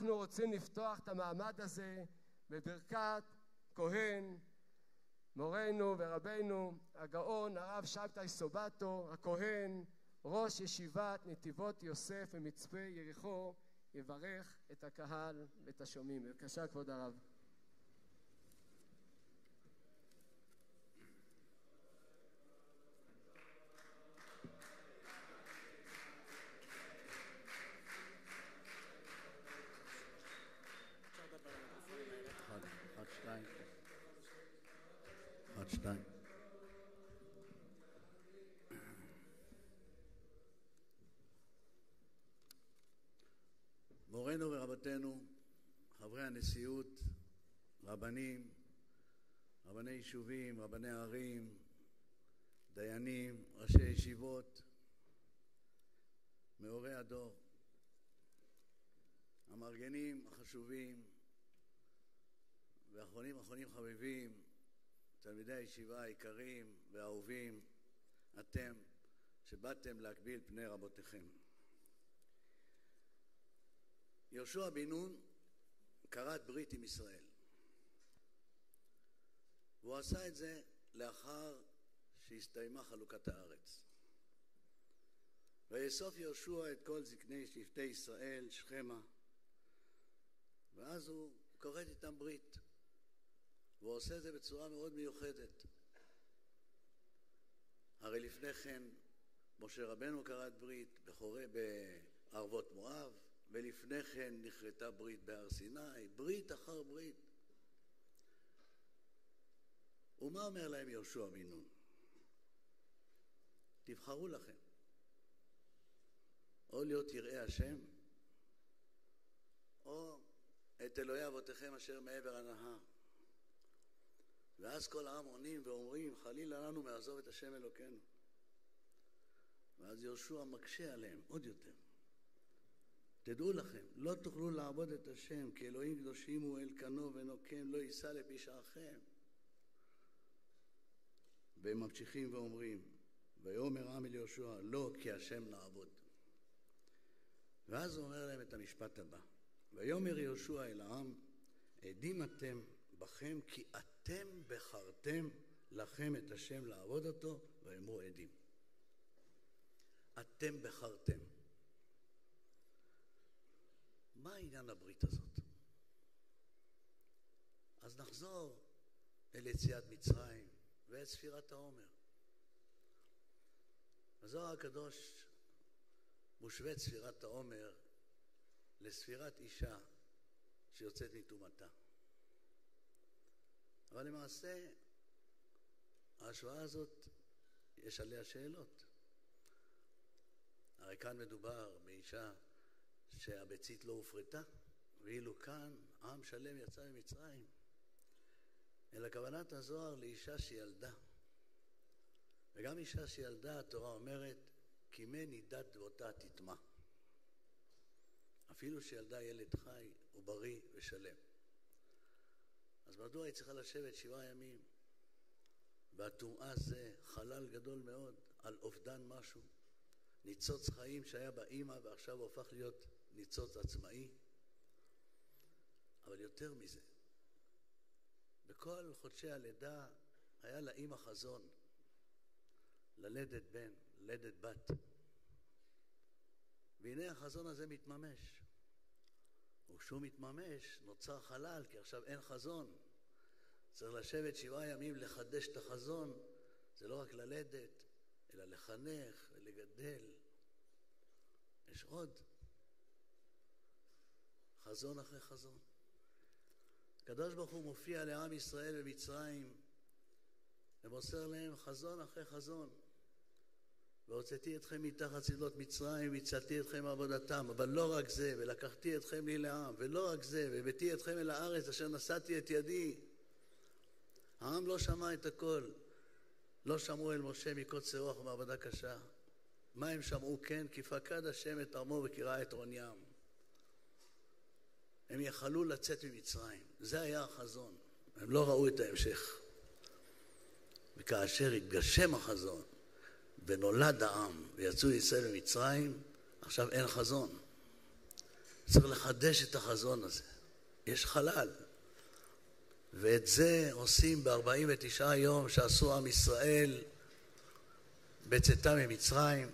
אנחנו רוצים לפתוח את המעמד הזה בברכת כהן, מורנו ורבנו הגאון הרב שבתאי סובטו, הכהן, ראש ישיבת נתיבות יוסף ומצפה יריחו, יברך את הקהל ואת השומעים. בבקשה כבוד הרב. שתיים. מורנו ורבתנו, חברי הנשיאות, רבנים, רבני יישובים, רבני ערים, דיינים, ראשי ישיבות, מאורי הדור, המארגנים החשובים ואחרונים אחרונים חביבים, תלמידי הישיבה היקרים והאהובים, אתם שבאתם להקביל פני רבותיכם. יהושע בן נון כרת ברית עם ישראל. והוא עשה את זה לאחר שהסתיימה חלוקת הארץ. ויאסוף יהושע את כל זקני שבטי ישראל, שכמה, ואז הוא כורת איתם ברית. והוא עושה את זה בצורה מאוד מיוחדת. הרי לפני כן משה רבנו כרת ברית בחורי, בערבות מואב, ולפני כן נכרתה ברית בהר סיני, ברית אחר ברית. ומה אומר להם יהושע בן נון? תבחרו לכם, או להיות יראי השם, או את אלוהי אבותיכם אשר מעבר הנהר. ואז כל העם עונים ואומרים, חלילה לנו מעזוב את השם אלוקינו. ואז יהושע מקשה עליהם עוד יותר. תדעו לכם, לא תוכלו לעבוד את השם, כי אלוהים קדושים הוא אלקנו ונוקם, לא יישא לפשעכם. והם ממשיכים ואומרים, ויאמר העם אל יהושע, לא כי השם נעבוד. ואז הוא אומר להם את המשפט הבא, ויאמר יהושע אל העם, עדים אתם בכם כי אתם בחרתם לכם את השם לעבוד אותו ואמרו עדים. אתם בחרתם. מה עניין הברית הזאת? אז נחזור אל יציאת מצרים ואת ספירת העומר. הזוהר הקדוש מושווה ספירת העומר לספירת אישה שיוצאת מטומאתה. אבל למעשה ההשוואה הזאת, יש עליה שאלות. הרי כאן מדובר באישה שהביצית לא הופרטה, ואילו כאן עם שלם יצא ממצרים. אלא כוונת הזוהר לאישה שילדה. וגם אישה שילדה, התורה אומרת, כי מי נידת ואותה תטמע. אפילו שילדה ילד חי ובריא ושלם. אז מדוע היא צריכה לשבת שבעה ימים? והטומאה זה חלל גדול מאוד על אובדן משהו. ניצוץ חיים שהיה באימא ועכשיו הוא הפך להיות ניצוץ עצמאי. אבל יותר מזה, בכל חודשי הלידה היה לאימא חזון ללדת בן, ללדת בת. והנה החזון הזה מתממש. וכשהוא מתממש נוצר חלל, כי עכשיו אין חזון. צריך לשבת שבעה ימים לחדש את החזון. זה לא רק ללדת, אלא לחנך ולגדל. יש עוד. חזון אחרי חזון. הקדוש ברוך הוא מופיע לעם ישראל במצרים ומוסר להם חזון אחרי חזון. והוצאתי אתכם מתחת צבלות מצרים והצלתי אתכם מעבודתם, אבל לא רק זה, ולקחתי אתכם לי לעם, ולא רק זה, והבאתי אתכם אל הארץ אשר נשאתי את ידי. העם לא שמע את הכל, לא שמעו אל משה מקוצר רוח ומעבודה קשה. מה הם שמעו? כן, כי פקד השם את עמו וקירא את עון ים. הם יכלו לצאת ממצרים, זה היה החזון, הם לא ראו את ההמשך. וכאשר התגשם החזון, ונולד העם ויצאו ישראל ממצרים, עכשיו אין חזון. צריך לחדש את החזון הזה. יש חלל. ואת זה עושים ב-49 יום שעשו עם ישראל בצאתם ממצרים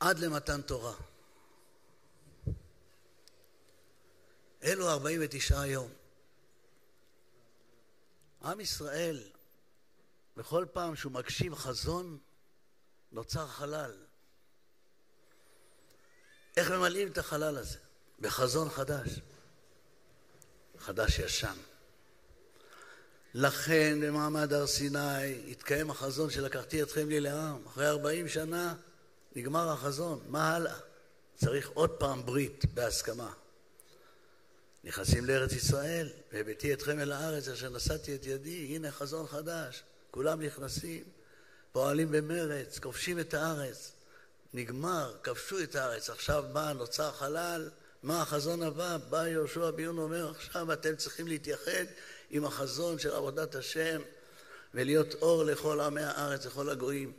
עד למתן תורה. אלו 49 יום. עם ישראל, בכל פעם שהוא מגשים חזון, נוצר חלל. איך ממלאים את החלל הזה? בחזון חדש. חדש ישן. לכן במעמד הר סיני התקיים החזון שלקחתי אתכם לי לעם. אחרי ארבעים שנה נגמר החזון, מה הלאה? צריך עוד פעם ברית בהסכמה. נכנסים לארץ ישראל, והבאתי אתכם אל הארץ אשר נשאתי את ידי, הנה חזון חדש, כולם נכנסים, פועלים במרץ, כובשים את הארץ, נגמר, כבשו את הארץ, עכשיו בא, נוצר חלל, מה החזון הבא? בא יהושע ביון אומר, עכשיו אתם צריכים להתייחד עם החזון של עבודת השם ולהיות אור לכל עמי הארץ, לכל הגויים.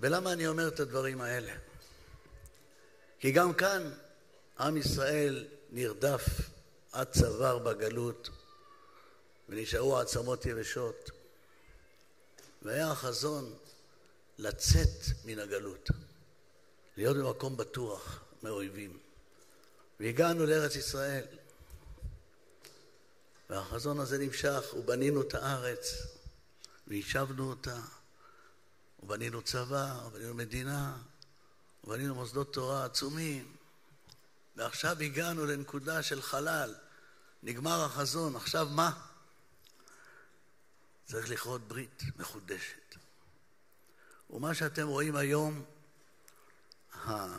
ולמה אני אומר את הדברים האלה? כי גם כאן עם ישראל נרדף עד צוואר בגלות ונשארו עצמות יבשות. והיה החזון לצאת מן הגלות, להיות במקום בטוח מאויבים. והגענו לארץ ישראל, והחזון הזה נמשך, ובנינו את הארץ, והשבנו אותה, ובנינו צבא, ובנינו מדינה, ובנינו מוסדות תורה עצומים. ועכשיו הגענו לנקודה של חלל, נגמר החזון, עכשיו מה? צריך לכרות ברית מחודשת. ומה שאתם רואים היום, ה...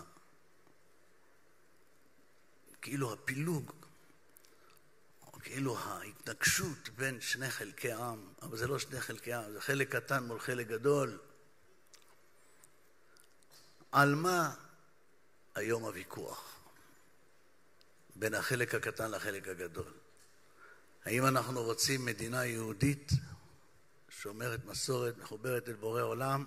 כאילו הפילוג, או כאילו ההתנגשות בין שני חלקי עם, אבל זה לא שני חלקי עם, זה חלק קטן מול חלק גדול. על מה היום הוויכוח? בין החלק הקטן לחלק הגדול. האם אנחנו רוצים מדינה יהודית שומרת מסורת, מחוברת אל בורא עולם,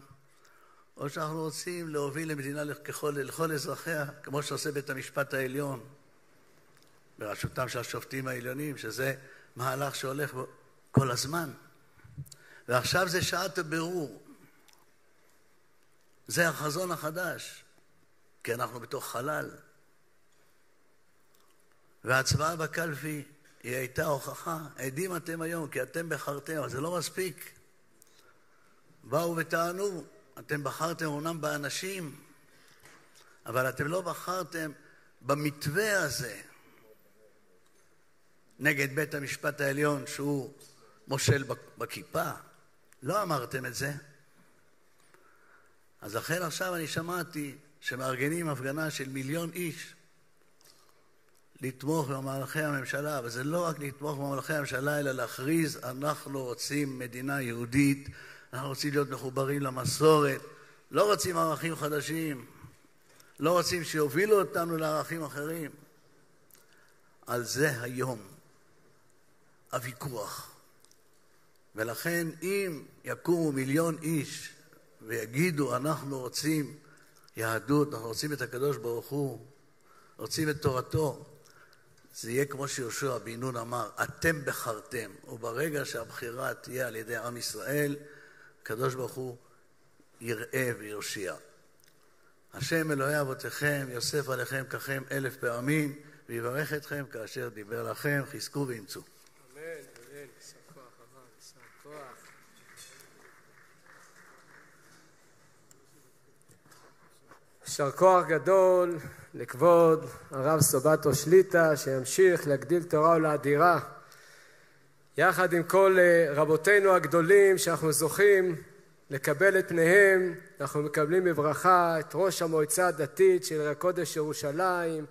או שאנחנו רוצים להוביל למדינה לכל, לכל אזרחיה, כמו שעושה בית המשפט העליון, בראשותם של השופטים העליונים, שזה מהלך שהולך כל הזמן. ועכשיו זה שעת הבירור. זה החזון החדש, כי אנחנו בתוך חלל. וההצבעה בקלפי היא הייתה הוכחה, עדים אתם היום, כי אתם בחרתם, אבל זה לא מספיק. באו וטענו, אתם בחרתם אומנם באנשים, אבל אתם לא בחרתם במתווה הזה נגד בית המשפט העליון שהוא מושל בכיפה. לא אמרתם את זה. אז לכן עכשיו אני שמעתי שמארגנים הפגנה של מיליון איש לתמוך במהלכי הממשלה, וזה לא רק לתמוך במהלכי הממשלה, אלא להכריז, אנחנו רוצים מדינה יהודית, אנחנו רוצים להיות מחוברים למסורת, לא רוצים ערכים חדשים, לא רוצים שיובילו אותנו לערכים אחרים. על זה היום הוויכוח. ולכן אם יקומו מיליון איש ויגידו אנחנו רוצים יהדות, אנחנו רוצים את הקדוש ברוך הוא, רוצים את תורתו, זה יהיה כמו שיהושע בן נון אמר, אתם בחרתם, וברגע שהבחירה תהיה על ידי עם ישראל, הקדוש ברוך הוא יראה ויושיע. השם אלוהי אבותיכם יוסף עליכם ככם אלף פעמים, ויברך אתכם כאשר דיבר לכם, חזקו ואמצו. אמן, אמן, יישר כוח, הרב, יישר כוח. יישר כוח גדול לכבוד הרב סובטו שליטא, שימשיך להגדיל תורה ולאדירה. יחד עם כל אה, רבותינו הגדולים שאנחנו זוכים לקבל את פניהם, אנחנו מקבלים בברכה את ראש המועצה הדתית של הקודש ירושלים,